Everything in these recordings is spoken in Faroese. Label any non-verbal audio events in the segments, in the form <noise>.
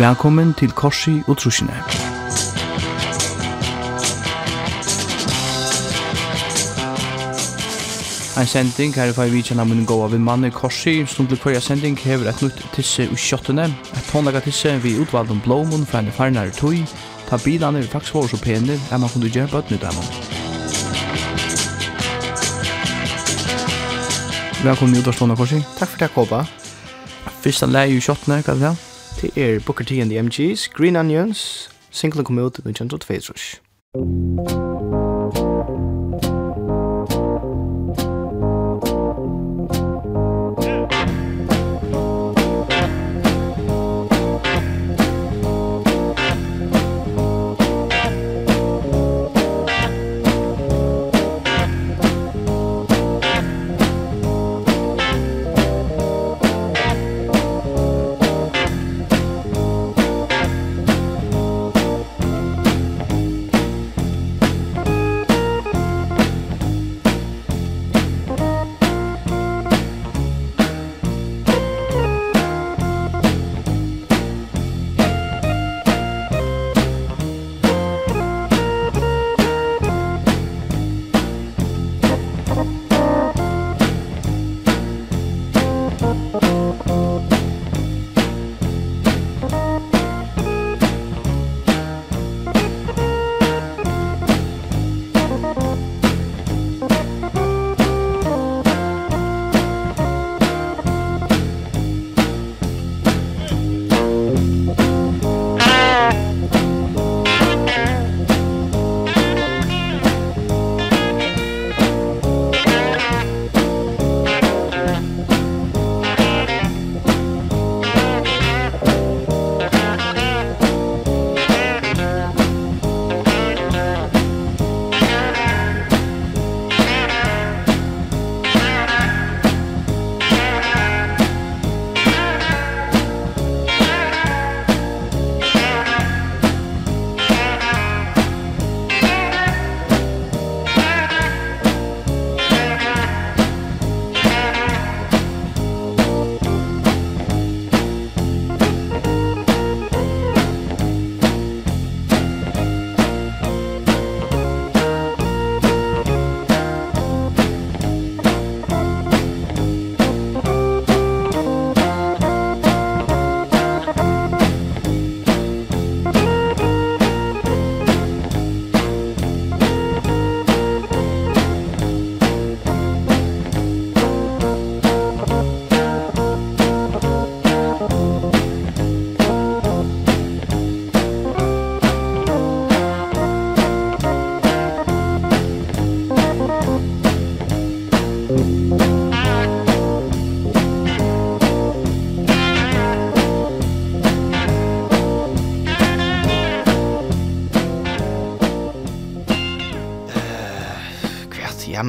Velkommen til Korsi og Trusjene. Ein sending her i fag vidtjena mun gåa vi manne Korsi, som til kvarja sending hever et nytt tisse i kjottene, et håndlaga tisse vi utvaldum blåmon fra en farnare tøy, ta bilane vi faktisk var så pene, er man kundu gjerne bøtt nytt emon. Velkommen i Udarstående Korsi. Takk for det, Kåpa. Fyrsta leie i kjottene, hva er det? Det er Booker T and the MGs, Green Onions, singlen kom ut i 1922.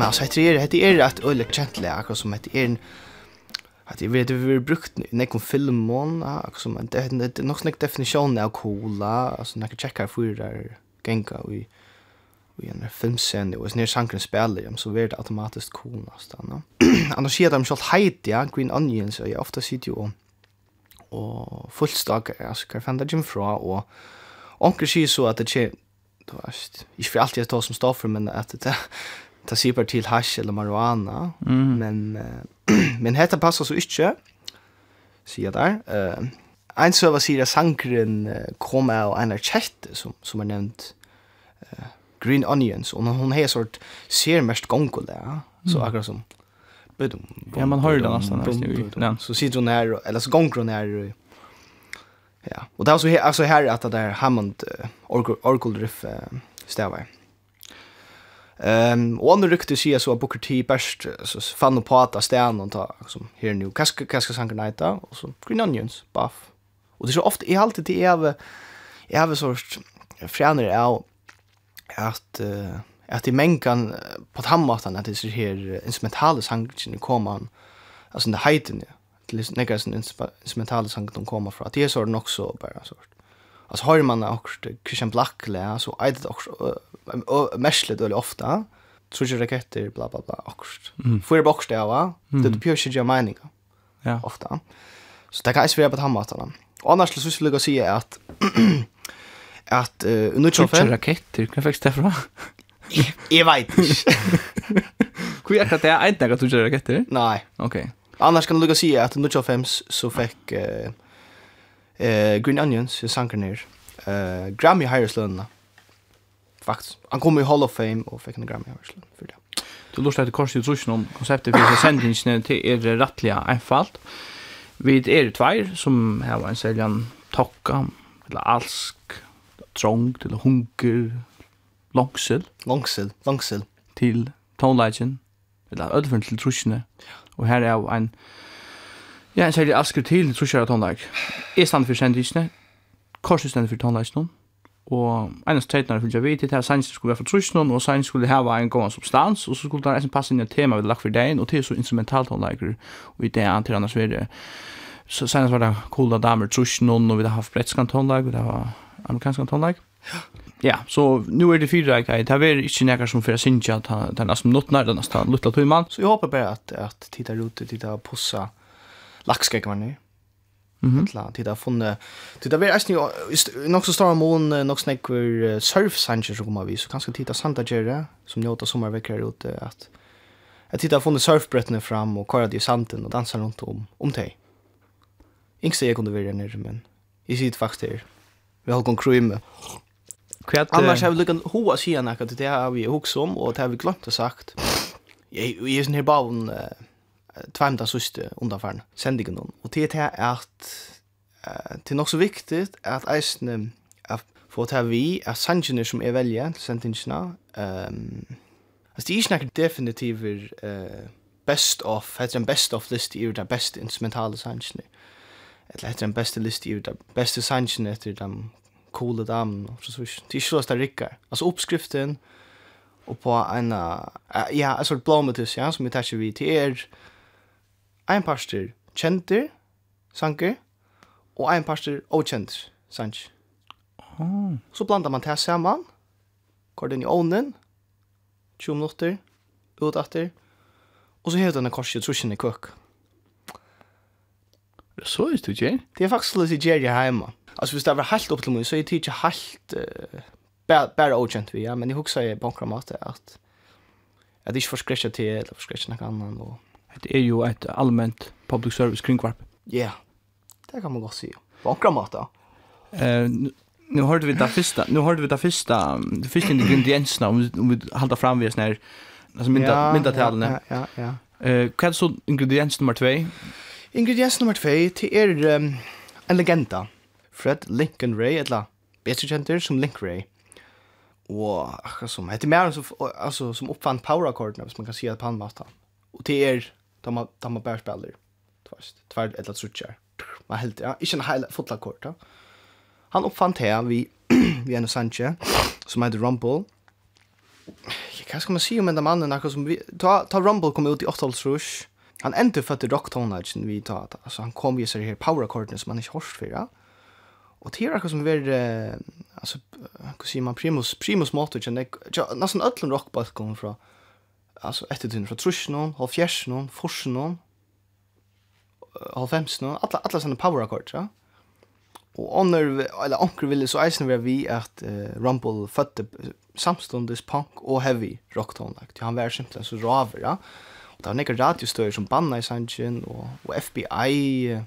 men alltså heter det er det att öle känsla akkurat som heter en at jeg vet vi brukt när kom filmon akkurat som det det nok snack definisjonen av coola alltså när jag checkar för där gänga vi i en filmscen det var när spiller dem, så blir det automatisk cool nesten. No? <clears throat> annars sier de selv heit ja green onions og jag ofta ser ju och fullstak alltså kan fan där gym fra onker sier så at det ikke, du vet, ikke for alltid jeg tar som stoffer, men at det, ta sig bara till hash eller marijuana mm. men uh, <clears throat> men hetta passar så ikkje sier der eh uh, ein server sier at sankren uh, kom av en chat som som er nevnt uh, green onions och hon har sort ser mest gongol där ja? så mm. akkurat som bedum ja man hör det nästan så sitter hon här eller så gongron här ja och det var så här alltså här att det där Hammond uh, Oracle riff uh, stävar Ehm um, och andra rykte säger så att Booker T bäst så fann på att stjärn och ta som här nu kaska kaska sanka nighta och så green onions buff. Och det är så ofta i allt det är jag har sorts fränare är att uh, att i mänkan på tammatan att det är här instrumentala sangen kommer man alltså den heiten ja till nästan instrumentala sangen kommer från. att Det är så den också bara sort alltså har man också Christian Blackle så är det också mestligt eller ofta tror jag raketter bla bla bla också. Mm. För bokstäver det det pure shit jag menar. Ja. Ofta. Så det kan ju vara på hammarna. Och annars så skulle jag säga att <clears throat> att uh, nu tror jag raketter kan faktiskt därför. Jag vet inte. <laughs> Hur är det att jag inte kan tror raketter? Nej. Okej. Annars kan du lukka säga att 95 så fick eh, eh, Green Onions, jeg sanker ned. Eh, Grammy Heireslønene. Faktisk. Han kom i Hall of Fame og fikk en Grammy Heireslønne for det. Du lort etter kors i trusjen om konseptet for sendingsene til er rettelig einfalt. Vi er tveir som har en seljan tokka, eller alsk, trong, eller hunger, langsel. Långsel, långsel. Til tonelagen, eller ødelfunn til trusjene. Og her er en Ja, en særlig asker til trusjæra tonleik. Jeg stand for sendisene, Korsen stand for tonleikene, og eneste teitene fylgja vi til at sanns skulle være for trusjene, og sanns skulle hava en god substans, og så skulle det eisen passe inn i tema vi lagt for dagen, og til så instrumental tonleiker, og i det antar annars vi. Så sanns var det coola damer trusjene, og vi har haft bretskan tonleik, og det var amerikanskan tonleik. Ja, så nu är det fyra ikke, det här är inte som fyrir sinja, det er nesten nått när den nesten lilla tøyman. Så jag hoppas bara att att titta ut titta laxkek var ni. Mhm. Klar, det där funne. Det där är ju nog så stora mån nog snack för surf sanchez som kommer vi så kanske titta Santa Gera som njuter sommarveckor ute att Jag tittar från surfbrettene fram och korrade i sanden och dansar runt om, om dig. Inte jag kunde vara nere, men i sitt faktiskt här. Vi har gått Kvart Annars har vi lyckan hoa sig att det har vi också om och det har vi glömt att sagt. Jag, jag är sån här bara. Uh, tvärmta syste undanfärn sändningen om. Och det är att det är också viktigt att eisene att få ta vi att sanjoner som är välja til sendingene. ehm alltså det är inte definitivt eh best of heter en best of list i det bästa instrumentala sanjoner. Eller heter en bästa list i det bästa sanjoner etter de coola damen och så så. Det är så det rikker. Alltså uppskriften och på en ja alltså blommetus ja som vi tar vi till er ein parster kjenter sanker, og ein parster okjenter sanker. Oh. Så blandar man det saman, går den i ovnen, 20 minutter, ut etter, og så hever denne korset trusjen i køk. Det er så er det ikke? Det er faktisk litt gjerrig heima. Altså hvis det var helt opp til meg, så er det ikke helt uh, bare okjent vi, ja, men jeg husker jeg på en måte at at jeg ikke får skrekja til, eller får skrekja noe annet, og Det är ju ett allmänt public service kringvarp. Ja, yeah. det kan man godt si. På några måter. Eh, nu hörde vi det första, nu hörde vi det första, det första ingredienserna om vi, om vi håller fram vid sån här alltså mynda ja, mynda talen. Ja, ja, ja. Eh, vad är så ingrediens nummer 2? Ingrediens nummer 2 till er um, en legenda. Fred Lincoln Ray eller bättre känd som Link Ray. Och som heter mer som alltså som uppfann power accordet, när man kan säga på annat. Och det är tar man tar man bara spelar. Tvärst. Tvärd eller trutchar. Man helt ja, inte en hela fotla kort. Han uppfann det <clears throat> vi vi en Sanchez som heter Rumble. Jag kan ska man se om den mannen när som vi ta ta Rumble kom ut i 8 rush. Han ändte för att rock tonage vi ta alltså han kom ju så här power chorden som man inte hörst för. Ja? Och det är något som är alltså hur säger man primus primus motor jag nästan ölln rockbalkon från alltså ett tiden från Trusnon, Halfjärsnon, Forsnon, Halfemsnon, alla alla såna power accords, ja. Och onner eller onker ville så eisen være vi att uh, Rumble fødte samstundes punk och heavy rock tonlagt. Han var simpelthen så raver, ja. Og det var nekker radiostøyer som banna i Sanchin och, og FBI.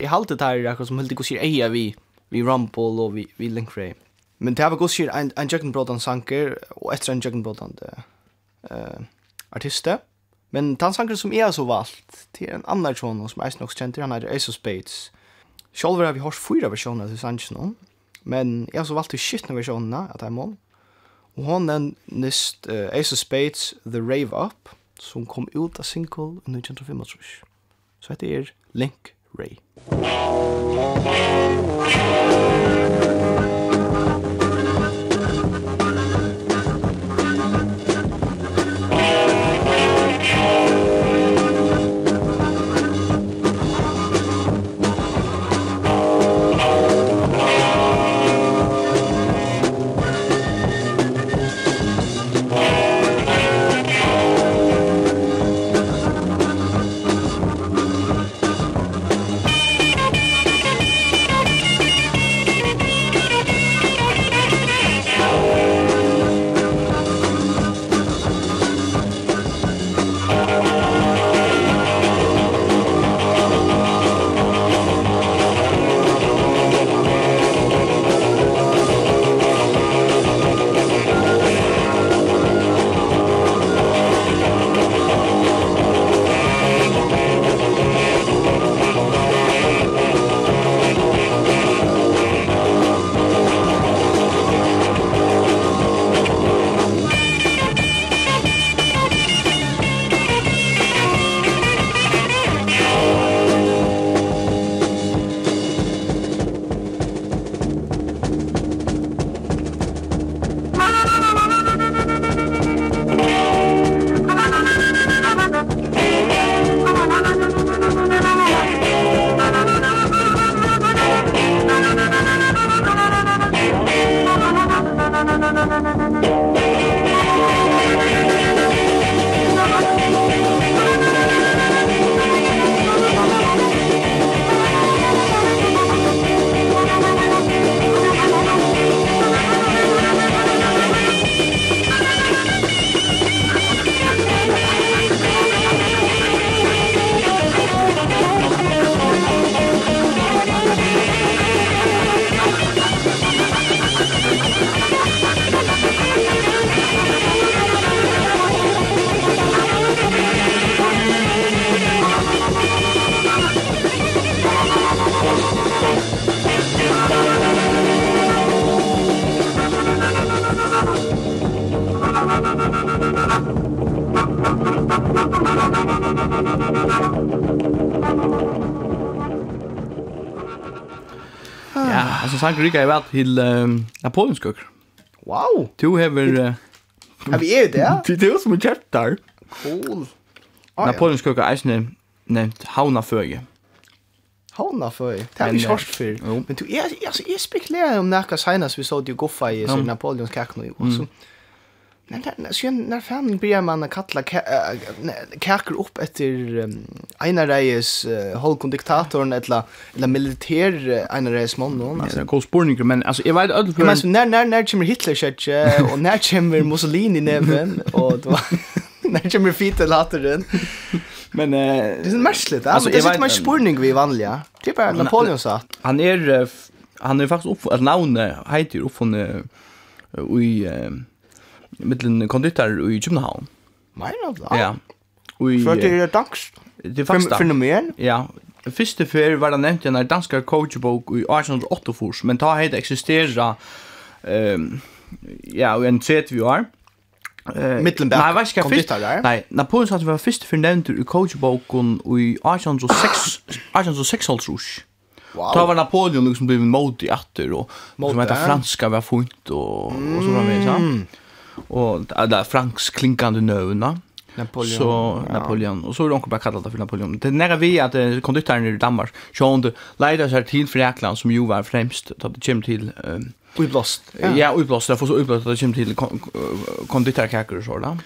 Jeg halte det här jag som höll det går eja vi vi Rumble och vi vi Link Ray. Men det var går sig en en Jacken Brodan sanker och efter en Jacken Brodan det. Eh artiste. Men den sangren som jeg har så valgt, det er en annan tjån som jeg nok kjent, han er Ace of Spades. Selv har vi hørt fyra versjoner til sangen, men jeg har så valgt til skittende versjonene at jeg må. Og hon den nist uh, Ace of Spades, The Rave Up, som kom ut av single i 1925. Så heter er Link Ray. Link Ray. sang rika i vel til um, Napoleonskuk. Wow! Du hever... Uh, har vi er det, ja? Det er jo som en kjert der. Cool. Ah, Napoleonskuk er eisne nevnt havnaføye. Havnaføye? Det har vi kjørt for. Men du, jeg, altså, jeg spekulerer om nekka senast vi så det jo goffa i Napoleonskuk nå, og så... Mm Sen när fan börjar man att kalla kärker upp efter Einar Reyes holkondiktatorn eller eller militär Einar Reyes man någon alltså en spårning men alltså jag <laughs> <laughs> vet öll men alltså när när när kommer Hitler skätte och när kommer Mussolini näven och då när kommer Fidel hade men uh, det är märkligt alltså det är inte spårning vi vanliga typ Napoleon sa. han är han är faktiskt upp eller namnet heter uppfunne i mittlen konditor i København. Nei, da. Ja. Og For det er dansk. Det er faktisk fenomen. Ja. Fyrste før var det nevnt en dansk coachbok i 1848, men ta heit eksisterer um, ja, i en 30 år. Uh, Mittelberg. Nei, vet ikke fyrst. Nei, Napoleon sa var fyrste for nevnt i coachboken i 1806, 1806 Wow. Ta var Napoleon liksom blivit modig atter och som heter franska var funt og, og så var med Mm og det er fransk klinkande nøvna. Napoleon. Så ja. Napoleon och så är de bara det för Napoleon. Det nära vi att uh, konduktören i Danmark Sean Leider sig till för som ju var främst att det kom till um, Ublåst. Ja, ja ublåst. Det får så ublåst att det kommer till konditorkaker och sådär.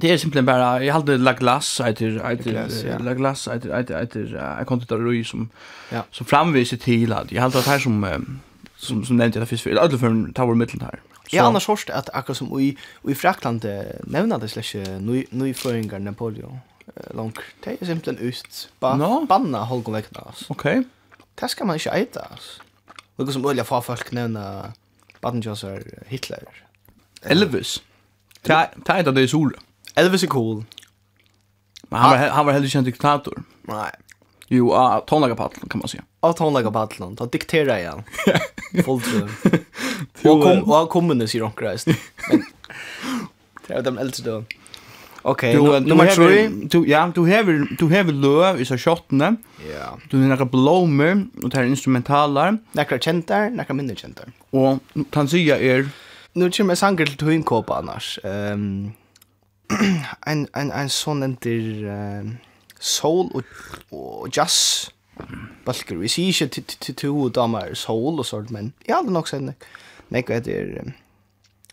Det är simpelthen bara, jag hade la glass, eiter, eiter, la glass, eiter, eiter, eiter, en konditorrui som, ja. som framviser till att, jag hade det här som, som, som nämnde jag det först för, eller för en tower mittlen här. Ja, annars hørst at akkurat som i, i Frakland nevna det slags nøyføringar Napoleon lang. Det er simpelthen ut. Ba, no. Banna holgen Vekna, altså. Ok. Det skal man ikke äta altså. Lukas som øyla fa folk nevna Badenjosser Hitler. Elvis. Det er et av det i sol. Elvis er cool. Men han var, han var heller ikke diktator. Nei. Jo, av tonlagarpaddeln kan man säga. Av tonlagarpaddeln, då dikterar jag. Fullt så. Och kom, och kommer sig rock Men Det är de äldre då. Okej, Du nummer 3. Du ja, du har du har löv i så skottne. Ja. Du har några blommor och det här instrumentalar. Några käntar, några mindre käntar. Och kan säga er Nu kommer jag sanger till Twin annars. Um, en en en sån där soul og, og jazz balker. Vi sier ikke til to damer soul og sånt, men jeg hadde nok sett nek. Nek är er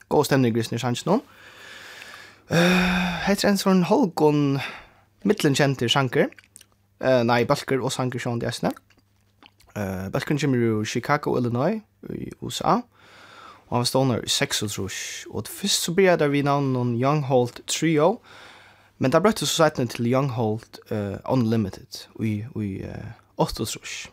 god stemning i grisner i sjansen. Heter en sånn Holgon midtlenkjenter sjanker. Uh, nei, balker og sjanker sånn de æsne. Uh, balken kommer jo Chicago, Illinois i USA. Og han var stående i 6 og trus. Og først så blir jeg der vi navn noen Young Holt Trio. Og Men det brøtte så seitene til Younghold uh, Unlimited i, i uh, Åttosrush.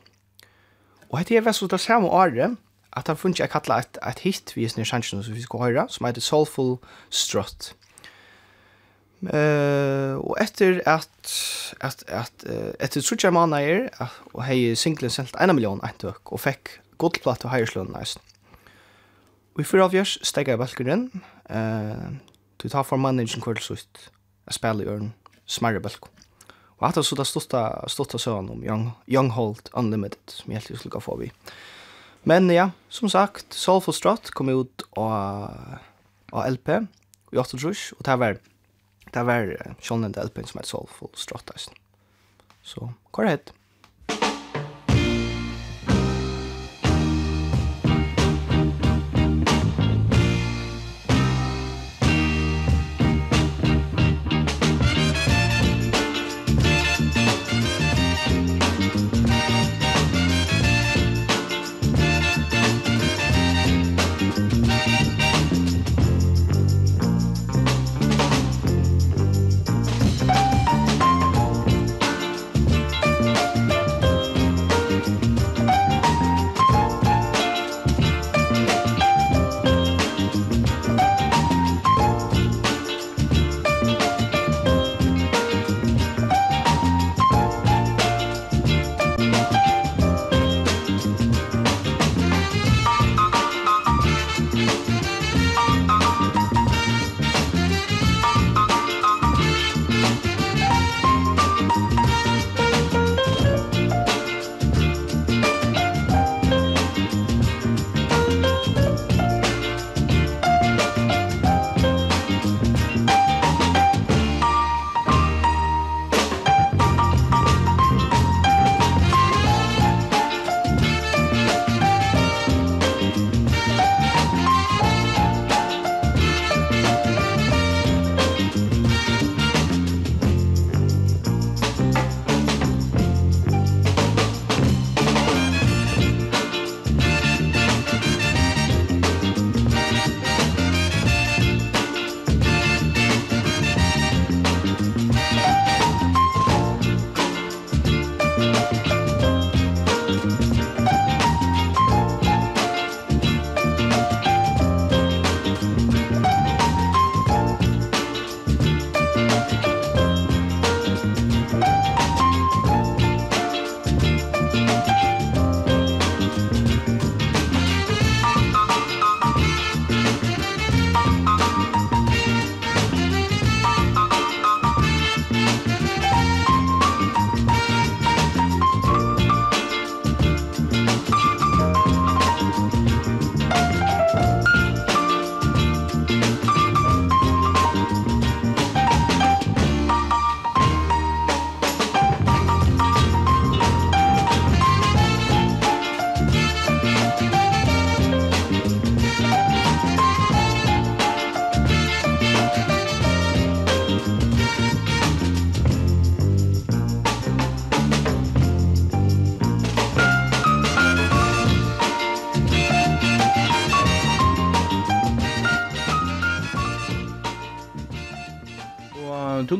Og hette er så det samme året at han funnet jeg kalla et, et hit vi er snir sannsyn som vi skal høre, som heter Soulful Strut. Uh, og etter at at at uh, etter trutja manager uh, og hei singlen selt 1 million eintøk og fekk godplatt og heiersløn næst. Og i fyrre avgjørs steg jeg balkeren, uh, du tar for manageren kveld sutt jeg spiller i øren, smarre bølg. Og hatt så da stått stått søren om Young, Young Hold Unlimited, som jeg helt skulle få vi. Men ja, som sagt, Soulful Strut kom ut av, av LP i 8 trus, og det var, det var uh, sjålnende LP som er Soulful Strut. Så, hva er det?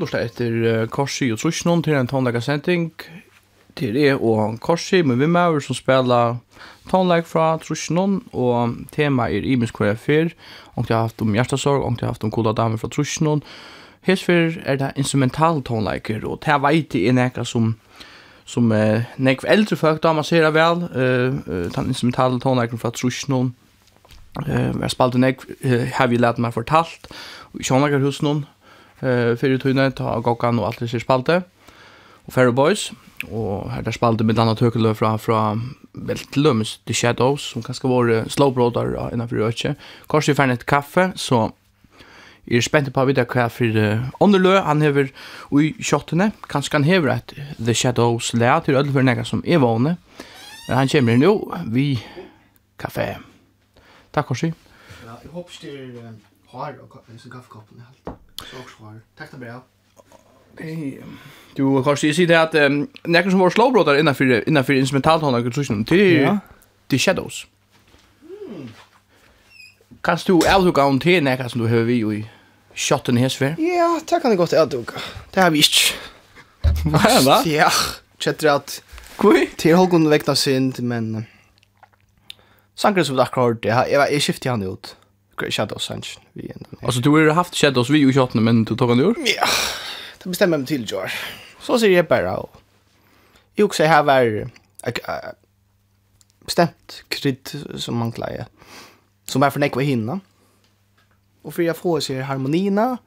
lort etter uh, Korsi og Trusjnon til en tonleikasenting til det og Korsi med vimmaver som spela tonleik fra Trusjnon, og tema er imisk hver fyr og jeg har haft om hjertesorg og jeg har haft om kola damer fra Trusjnon. Hesfer er det instrumental tonleiker og det veit i nekka som som uh, nekv eldre folk da man ser det vel uh, uh, den instrumentale tonleikeren fra Trusjnån uh, jeg spalte nekv uh, har vi lært meg fortalt i Sjånagerhusen eh för utrymme ta gokkan och allt det spalte. Og Fair Boys og här där spalte med annat høkulø från från Belt Lums The Shadows som kanske var slow brother innan för öche. Kanskje fan ett kaffe så Jeg er spent på å vite hva for han hever i kjottene, kanskje han hever et The Shadows lea til ødel for nega som er vågne. Men han kommer nå, vi kaffe. Takk, Korsi. Ja, jeg håper styrer har og kaffekoppen i halvt. Tack så bra. Hej. Du har ju sett att näkar som var slowbrotar innanför innanför instrumentalt hon har kunnat till The shadows. Kan du avduka om till näkar som du hör vi i shotten här svär? Ja, det kan det gott avduka. Det har vi inte. Vad va? Ja, chatter att Kvi? Till Holgun väckna synd, men... Sankres som vi akkurat hørte, jeg skiftet han ut brukar Shadows sen vi ändå. Alltså du har haft Shadows vi i shotna men du tog han ur? Ja. Det bestämmer mig till Jar. Så ser det bara. Jag också här var bestämt krydd som man klarar. Som är för nekva hinna. Och för jag får se harmonina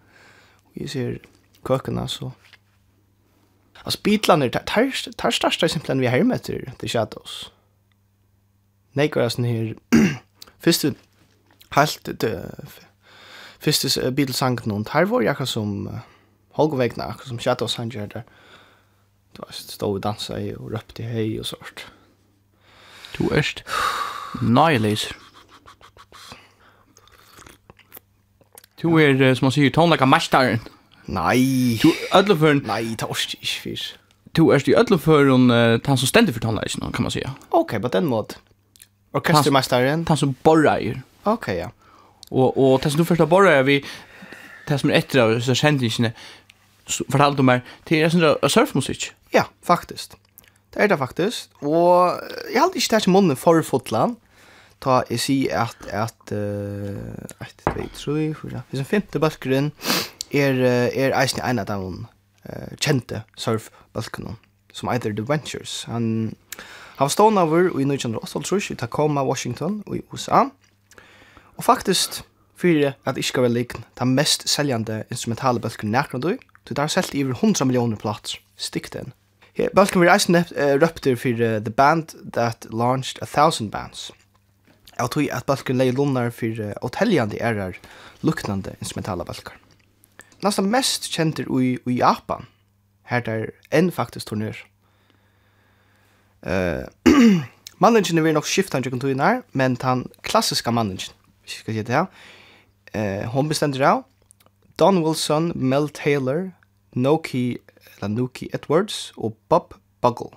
och jag ser kökarna så Alltså bitlarna tar tar största simpelthen vi här möter The Shadows. Nej, går sån här. Först helt det første Beatles-sang noen. Her var jeg akkurat som Holgevegna, akkurat som Shadow Sanger der. Du var stå og dansa i og røpte i hei og sånt. Du erst Nihilis. Du er, som man sier, tonlaka mestaren. Nei. Du, ødleføren. Nei, ta orst ikke fyr. Du erst i en uh, han som stender for tonleisen, kan man sier. Ok, på den måten. Orkestermestaren. Han som borreier. Ok, ja. Og, og det som du första bara är vi det som är ett av så sändningarna fortalte du meg, til er sånn surfmusikk. Ja, faktisk. Det er det faktisk. Og jeg har ikke tært i munnen for fotland. Ta, jeg si at, at, uh, et, tve, tre, fyra, hvis en femte balkgrunn er, er eisen en av dem uh, kjente surfbalkgrunnen, som heter The Ventures. Han, han var stående over i 1908, tror jeg, til Tacoma, Washington, i USA. Og Og faktisk, fyrir at ikke var likn, det mest seljande instrumentale bølken nærkron du, du der selt i over 100 millioner plats, stikk den. Her, bølken var eisen uh, røpter fyrir uh, The Band That Launched A Thousand Bands. Jeg tror at bølken leie lunnar fyrir uh, hotelljande erar luknande instrumentale bølker. Nasta mest kjenter ui, ui Japan, her der enn faktisk turner. Uh, <clears throat> Manningen er nok skiftan tjekkontøynar, men den klassiska manningen, hvis vi skal si det her. Eh, hon bestemte det Don Wilson, Mel Taylor, Noki, eller Noki Edwards og Bob Buggle.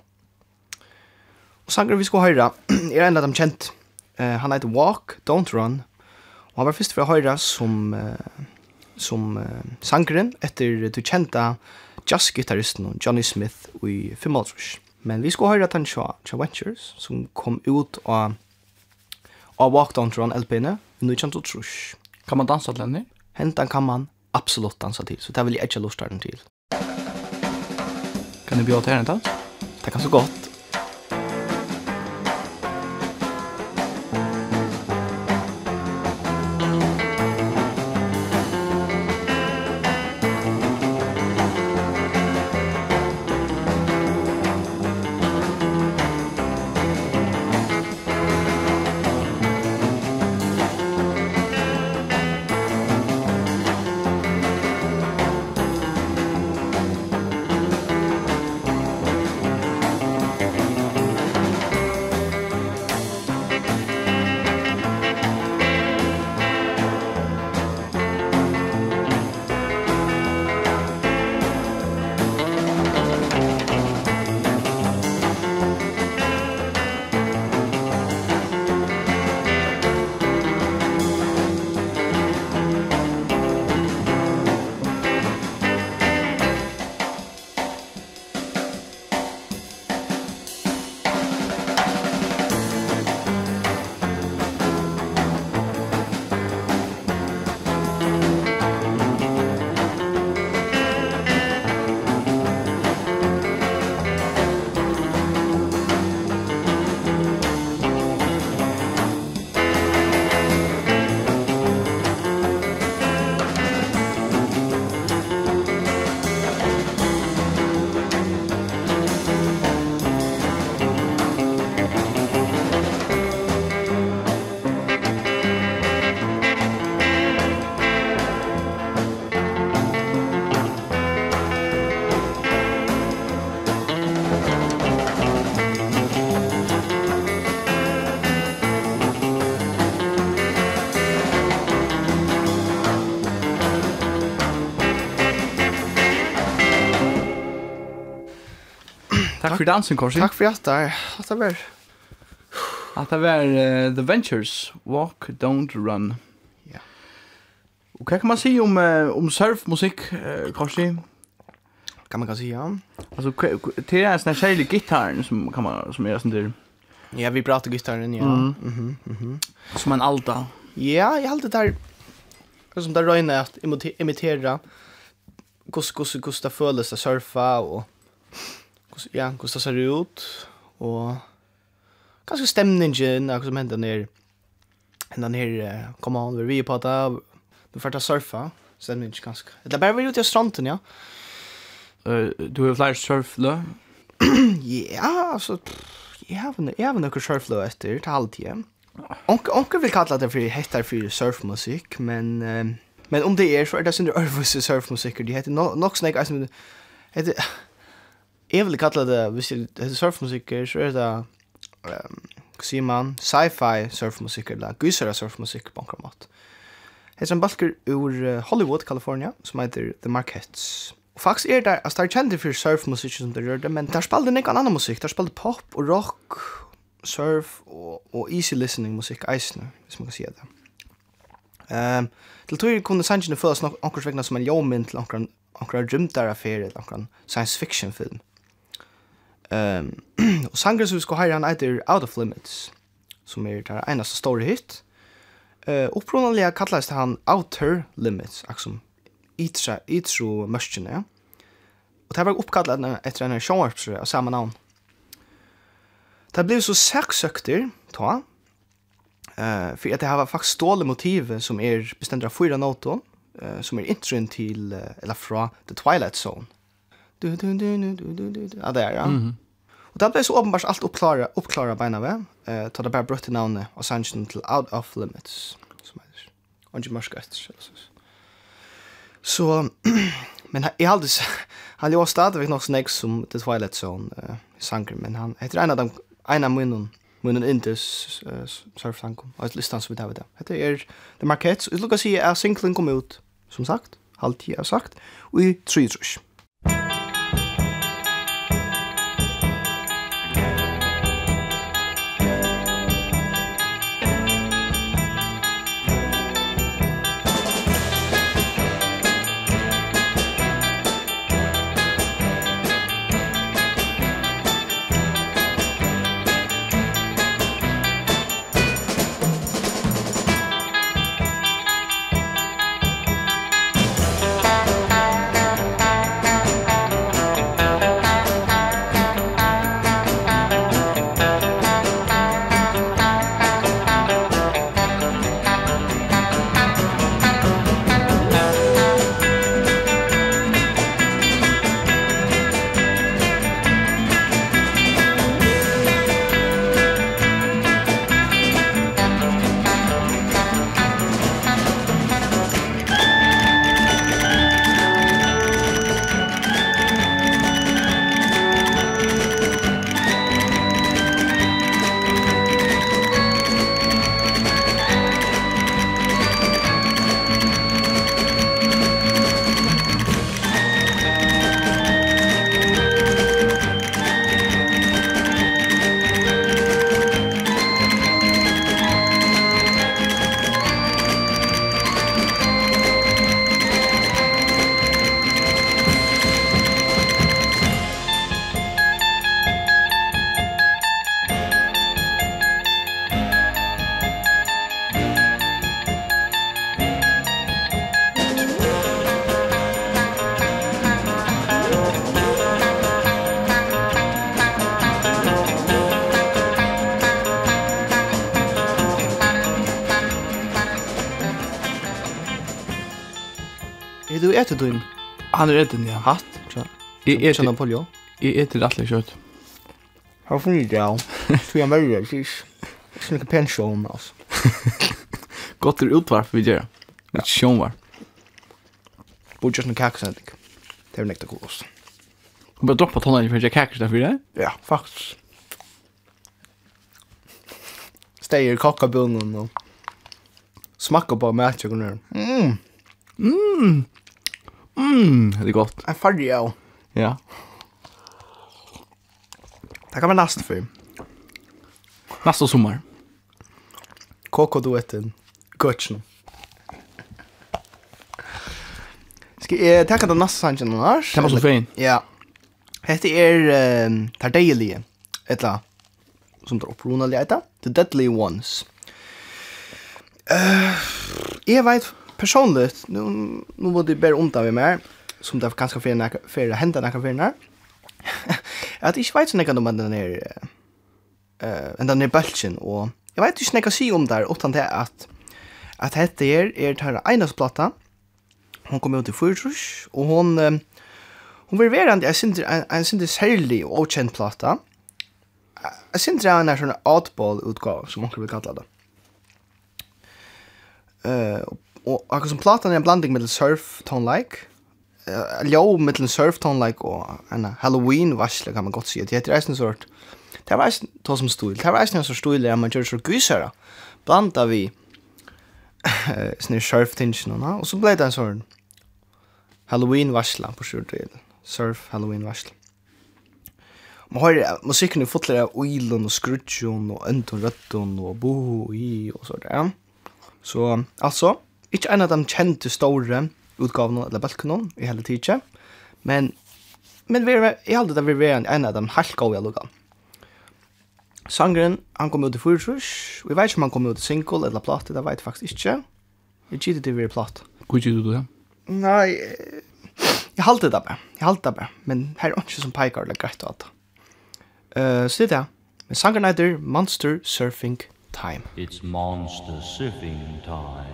Og sanger vi skal høre <clears throat> er en av dem kjent. Eh, han heter Walk, Don't Run. Og han var først for å høre som, eh, som eh, sangeren etter du kjente jazzgitarristen Johnny Smith i Fimmalsrush. Men vi skal høre at han tja, Ventures som kom ut av, av Walk, Don't Run LP-ene i kjent og trus. Kan man dansa til henne? Hentan kan man absolutt dansa til, så det vil jeg ikke lusta den til. Kan du bjøre til henne dans? Det kan så godt. för dansen Korsi. Tack för att där. Att det. Att det var uh, The Ventures Walk Don't Run. Ja. Yeah. Och kan man se om uh, om surfmusik uh, Korsi? Kan man kan säga. Alltså det är en sån här som kan man som är sån där. Ja, vi pratar gitarren ja. Mhm. Mhm. Som en alta. Ja, jag hade där som där röjna att imitera kus kus det føles fölelse surfa och ja, hvordan det ser ut, og ganske stemningen hva som hender nere, hender nere, kom an, vi er på det, du får ta surfa, stemningen ganske. Det er bare vi er ute i stranden, ja. Uh, du har flere surflø? <clears throat> ja, altså, jeg har, jeg har noen surfløy etter, til halvtiden. Onke, onke vil kalla det for hettar for surfmusikk, men... Uh, Men om det er, så er det sånn ørvus surfmusikk, De heter nok snakk, altså, heter, Jeg vil kalla det, hvis jeg heter surfmusikker, så er det, um, hva sier man, sci-fi surfmusikker, eller gysere surfmusikker på en måte. Heter en balker ur Hollywood, California, som heter The Marquettes. Og faktisk er det, altså det er kjent for surfmusikk som det gjør det, men der spiller det ikke annan musikk, der spiller pop og rock, surf og, og easy listening musikk eisne, hvis man kan si det. Um, til tog kunne sannsynlig føles nok akkurat vegna som en jominn til akkurat akkurat rymdar eller akkurat science fiction film. Ehm um, <clears throat> og sangen som vi skal høre han heter Out of Limits som er det eneste store hit. Eh uh, opprunalig kallast han Outer Limits, aksum itra itro mørkene. Ja? Og det var oppkallat etter en sjongarpsre av samme navn. Det blev så saksøkter, ta, eh uh, för att det har var faktiskt ståle motiv som är er bestämda av fyra noter uh, som är er introen till uh, eller fra The Twilight Zone du du du du du du du. Ja, det er, ja. Mm -hmm. Og det ble så åpenbart alt oppklara, oppklara beina ved, eh, ta det bare brøtte navnet og sannsyn til Out of Limits, som heter. Og ikke mørk etter, så. Så, <clears throat> så men jeg hadde, <laughs> han lå stadigvæk nok snakk som The Twilight Zone eh, sanger, men han heter en av dem, en av munnen, munnen indes uh, surfsankom, og et listan som vi tar ved det. Hette er The Marquettes, og jeg lukker å si at singlen kom ut, som sagt, halvtid har sagt, og i tre trus. du etter din? Han er etter <laughs> din, <laughs> ja. Hatt, tror jeg. Jeg kjenner på det, ja. Jeg etter rettelig kjøtt. Har funnet det, ja. Så jeg mørger, det er ikke noe pensjon, altså. Godt er utvarp vi gjør. Det er sjånvarp. Borde just en kakasending. Det er nekta kolos. Du bare droppa tonnet for jeg kakas derfor, ja? Ja, faktisk. Steier kakabunnen og smakka på matjøkken her. Mm. Mmm! Mm, det är gott. En färja. Ja. Det kan vara nästa för. Nästa sommar. Kokoduetten. Gutchen. Ska jag tacka den nästa sangen annars? Det var så fin. Ja. Hette er um, Tardelie. Etla. Som drar upprona lite. The Deadly Ones. Eh, uh, jag vet personligt, nu, nu var det bare undan vi mer som det kanskje fyrir fyrir henda nekka fyrir nær, at jeg ikke vet så nekka om den er, uh, den er bøltjen, og jeg vet ikke nekka si om det, utan det at, at hette er, er tar her Einars plata, hon kom ut i Fyrtrus, og hon, um, hon var verand, en synes, en synes særlig og avkjent plata, jeg synes det er en sånn oddball-utgave, som man kan kalla det. Uh, og akkurat som platan er en blanding mellom surf tone like uh, jo mellom surf tone like og en Halloween varsle kan man godt si. Det heter eisen sort. Det var eisen to som stil. Det var eisen sort stil der man gjør så gysere. Blanda vi uh, sånne surf tingene, og så ble det en sånn Halloween varsle på sjortet. Surf Halloween varsle. Man har musikken i fotler av oilen og skrutjon og ønton røtton og boho i og sånt. Ja. Så altså, Ikke en av de kjente store utgavene eller balkene i hele tiden, men, men vi, jeg halte det vi være en av de helt gode lukkene. Sangren, han kom ut i fyrtrus, og jeg vet ikke om han kom ut i single eller platt, det vet jeg faktisk ikke. Jeg gitt det vi er platt. Hvor gitt du det? Nei, jeg halte det bare, jeg halte det bare, men her er ikke som peikar eller greit og alt. Uh, så det er det, men sangren heter Monster Surfing Monster Surfing time. It's monster surfing time.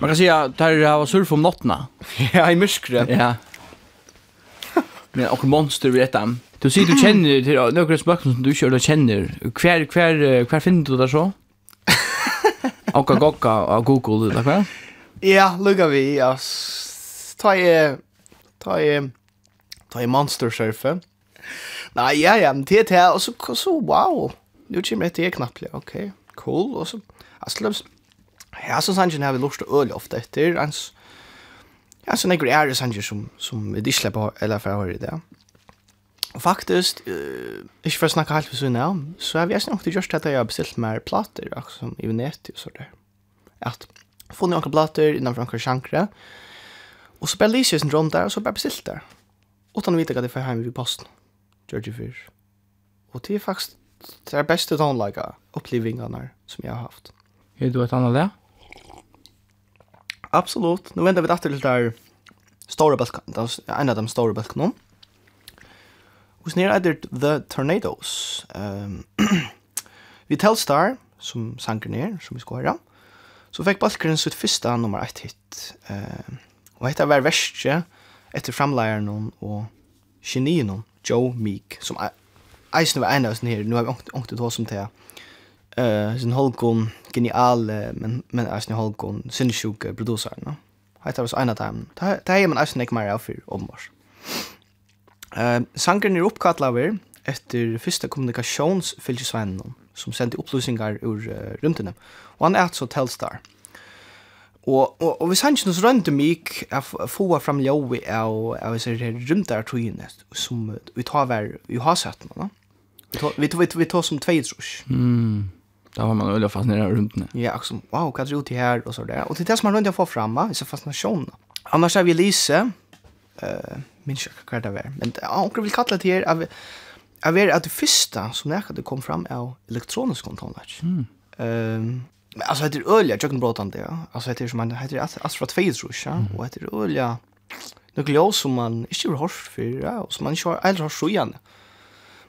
Man kan säga att det här var surf om nottna. <laughs> ja, i myskre. Ja. Men och monster vet jag. Du ser du känner till några spöken som du kör och känner. Kvar kvar kvar finner du där så? <laughs> Okka gokka och Google det där. Ja, lukka vi. Ja. Ta i ta i ta i monster surfen. Nej, ja, ja, men det här och så så wow. Nu kommer det knappt. Okej. Okay. Cool och så. Alltså ja, så sannsyn har vi lust øl ofte etter, ens, ja, så nekker det sannsyn som, som vi ikke slipper eller for å høre det. Og faktisk, uh, ikke for å snakke helt for sin navn, så har vi også nok til gjørst at jeg har bestilt mer plater, som i Veneti og så der. At funnet noen plater innenfor noen sjankre, og så bare lyser jeg sin drøm der, og så bare bestilt der. Utan å vite hva det er for hjemme i posten. Gjør det før. Og det er faktisk det er beste tonelaga opplevingene som jeg har haft. Är du ett annat där? Absolut. Nu väntar vi åter till där stora balkon. En av de stora balkonerna. Och snär är det The Tornadoes. Ehm um, <clears throat> vi Telstar som sanker ner som vi ska höra. Så fick Balkaren sitt första nummer ett hit. Ehm um, och hetta var värste efter framlägaren hon och genien Joe Meek som eisen var en av oss nere. Nu har vi ångt ångt ut som om eh sin holkon genial men men är sin holkon sinnessjuke producer no. Hetta var ein av dem. Ta ta er man ikke mer av fyrir ommars. Uh, sanken er uppkallaver etter første kommunikationsfylkesvännen som sendte upplysningar ur uh, rymtene. Og han er altså Telstar. Og, og, og hvis han ikke noe rønte mig å få fram ljøy av, av disse rymtar togene som vi tar hver i har sett nå. Vi tar, vi tar, vi tar som tvei trus. Mm. Da var man öliga fascinerad runt nu. Ja, också, wow, hva er det ut her, og så der. Og det är det som man runt jag får framma, så fascination. Annars er vi Lise, eh, uh, min kyrka det var. Men onkel vil kalla det her, av av er att det første som när det kom fram är elektronisk kontroller. Mm. Ehm, um, alltså det er öliga jag kan prata det. Ja. Altså, det er som man det er alt fra tvei, tror jag, mm. Og det er är noe ljøs som man ikke har hørt for, ja, og som man ikke har aldrig har sjön.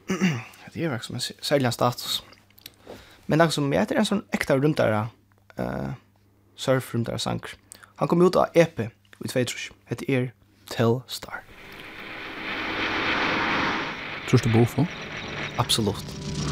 <clears throat> det er virkelig som en særlig status. Men det som jeg heter en sånn ekta rundare uh, surfrundare sank. Han kom ut av EP i Tveitrus. Hette er Telstar. Tror du bo for? Absolutt.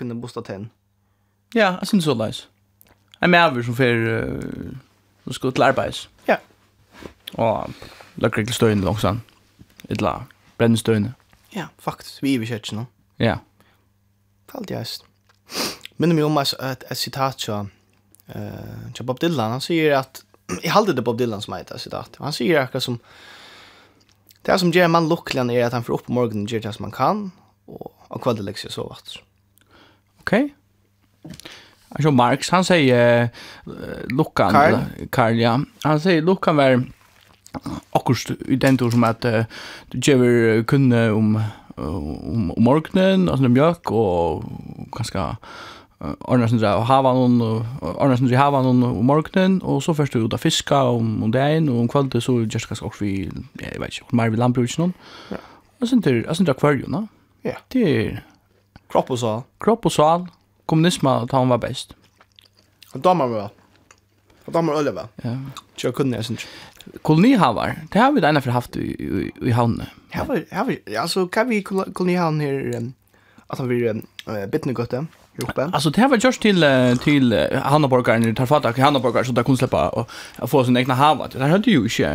kunne bosta til Ja, jeg synes så leis. Jeg er med over som fer uh, som skal til arbeids. Ja. Og lakker ikke støyne langsamt. Et la brenne støyne. Ja, faktisk. Vi er ikke ikke noe. Ja. Falt jeg. Minner meg om et, et, et sitat fra uh, Bob Dylan. Han sier at Jeg halde det Bob Dylan som heter sitat. Han sier akkurat som Det som gjør man lukkelig er at han får opp morgenen gjør det som han kan, og, og kvalitet legger seg så vattnet. Okej. Okay. Alltså Marx han säger uh, Lukan Karl. Karl ja. Han säger Lukan var akkurat i den tur som att uh, du ger kunde om om om morgonen alltså mjölk och ganska Arnar sin drar hava någon Arnar sin drar hava någon om morgonen och så först ut att fiska om om dagen och om kvällen så just ganska också vi jag vet inte mer vid lantbruket någon. Ja. Och sen till alltså akvarium, va? Ja. Det Kropp och sal. Kropp och sal. Kommunismen tar han var bäst. Och damer vel. Och damer öle var. Ja. Jag kunde jag syns. Kolonihavar. Det har vi där för haft i i, i Ja, Här var här var alltså kan vi kolonihavn här um, alltså vi um, bitne gott. Ja uppe. Alltså det här var just till till Hannaborgaren i Tarfatak, Hannaborgaren så där kunde släppa och få sin egna hava. Det här hade ju inte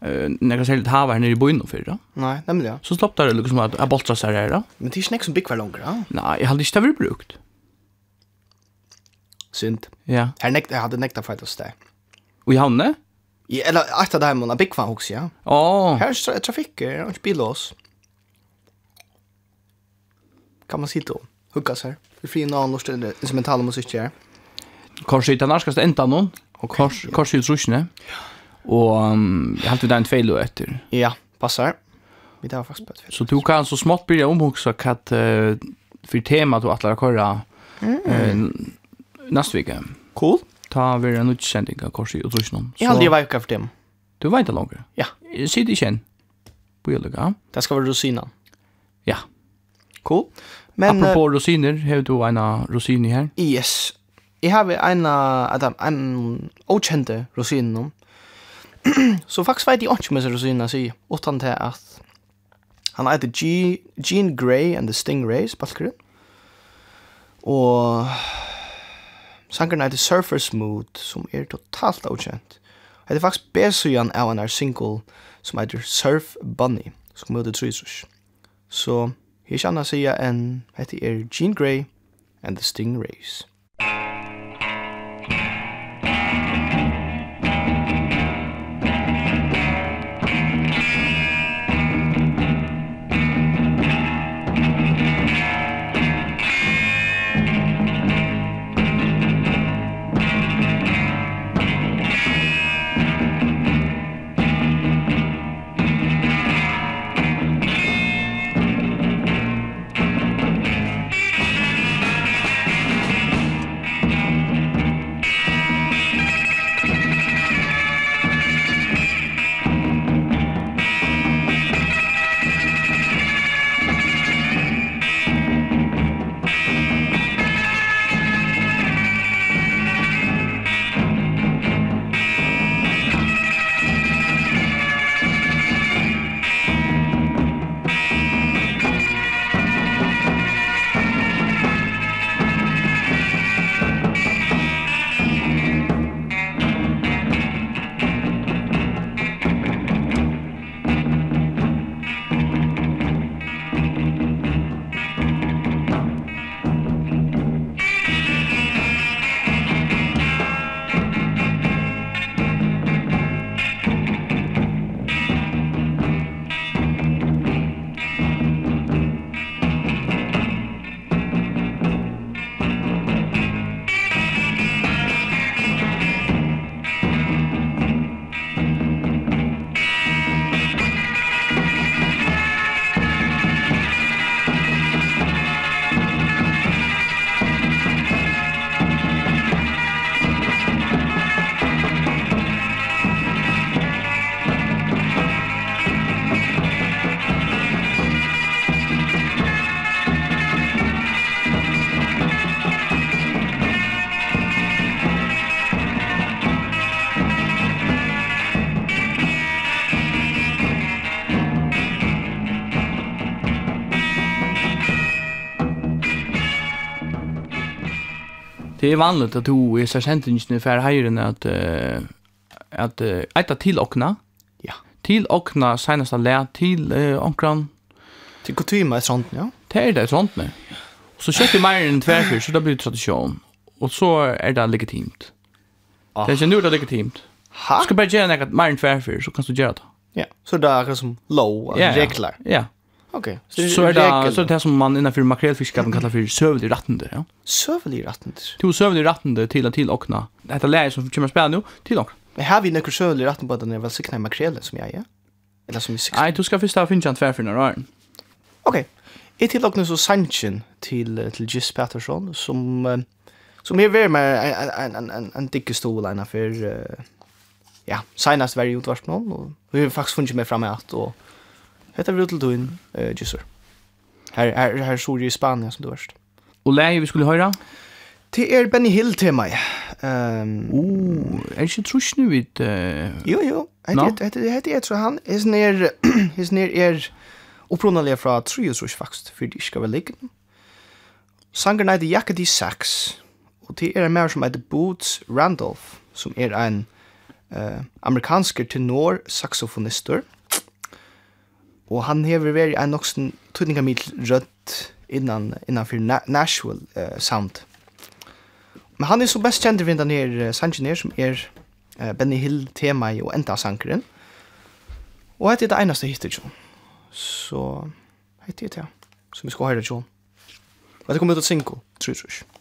eh några särskilt hava här nere i byn för då. Nej, nämligen. Ja. Så slapp där liksom att jag boltras så här då. Men det är snäck som big var långt då. Nej, jag hade inte varit brukt. Synd. Ja. Här näkt jag hade näkta fight oss där. Och i Hanne? Ja, eller att det här med big var också, ja. Ja. Här är trafik, och. Kan man sitta och huggas här? Det fina annars det instrumentala musik här. Kanske inte annars kanske inte någon och kanske kanske utrustning. Och um, jag hade den fel då efter. Ja, passar. Vi tar fast på ett. Så du kan så smått börja omhuxa kat uh, för tema du att lära köra uh, nästa vecka. Cool. Ta vi en utsändning av kanske utrustning. Jag hade ju vecka för dem. Du vet inte längre. Ja. Sitt igen. På jorden. Det ska vara rosinen. Ja. Cool. Men, Apropå uh, rosiner, har du en rosin i her? Yes. Jeg har en, uh, en okjente rosin nå. <clears throat> så faktisk vet jeg ikke med rosinene sier, utan til at han heter G, Gene Grey and the Stingrays, balkeren. Og sangeren heter Surface Mood, som er totalt okjent. Det er faktisk besujan av en single som heter Surf Bunny, som heter Trysrush. Så... So, Her kjenner sier en, heter er Jean Grey and the Stingrays. det är vanligt att du i särskilt för hejren att uh, att uh, äta till okna. Ja. Till okna senast att lära till uh, onkran. Till kutyma är sånt, ja. Det är det sånt nu. Och så köpte man en tvärfyr så det blir tradition. Och så är det legitimt. Ah. Det är ju nu det är legitimt. Ha? Ska bara göra något mer än tvärfyr så kan du göra det. Ja, så det är som lov och regler. Ja, ja. Okej. Okay. Så, så är det så det som man innanför makrelfiske kallar kalla för sövlig rattande, ja. Sövlig rattande. Till sövlig rattende till till okna. Detta läge som kommer spela nu till okna. Men här vi några sövlig rattande på den är väl sikna makrelen som jag är. Eller som är sikna. Nej, du ska först ha finna en några år. Okej. Ett till okna så Sanchin till till Gis Patterson som som är väl med en en en en dikke stol innanför ja, senast var ju utvart någon och vi har faktiskt funnit mig framåt och Hetta við til doin, eh, Jesur. Her her her sjór í Spania sum dørst. Og leiði vi skulle høyra? Det er Benny Hill tema. Ehm, um, er ikki trust nu við uh, Jo jo, hetta hetta hetta er så han är nær <clears throat> är nær er upprunaliga fra Trius Rush faktisk, för de skal vel ligge. Sangeren heter Jacob sax. Og det er en mer som heter Boots Randolph, som er en uh, amerikansk tenor saxofonister, Og han hever veri en noksen tøyningamil rødt innan, innanfyr Na Nashville uh, Sound. Men han er så best kjent vindan her uh, sanginer som er uh, Benny Hill tema i og enda sankeren. Og hette er det einaste hittet jo. Så hette er det, ja. Som vi skal høre jo. Og det kommer ut av Cinco, tror jeg.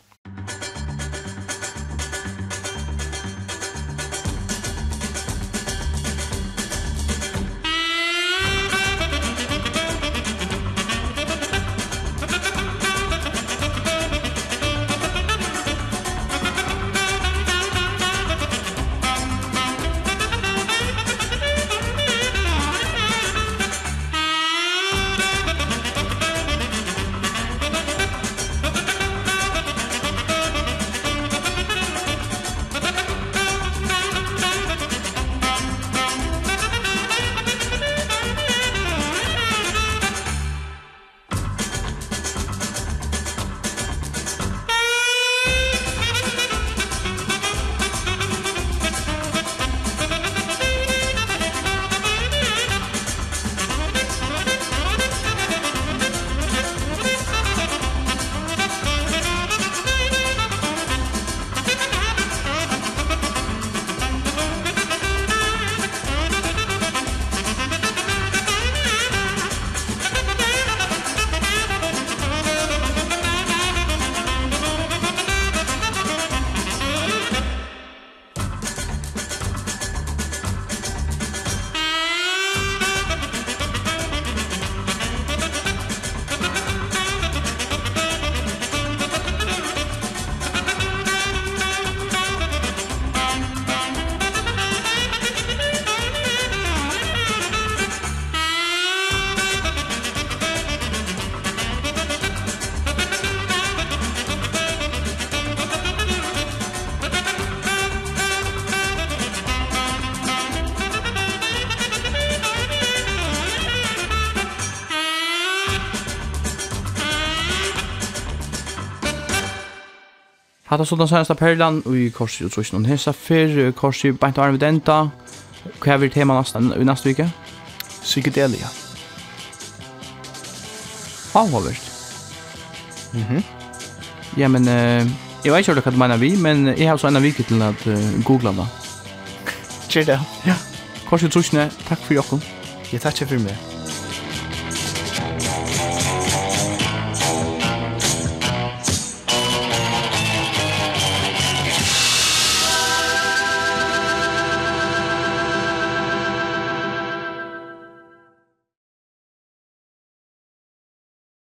Hatta sånn senast perlan i korsi og trusjon. Hesa fer korsi bant arm denta. Hva er vi tema neste i neste vike? Psykedelia. Avhåverst. Mhm. Mm ja, men uh, jeg vet ikke hva du mener vi, men jeg har så en vike til at uh, googla da. Kjør det. Ja. Korsi og trusjon, takk for jokken. Jeg takker for meg.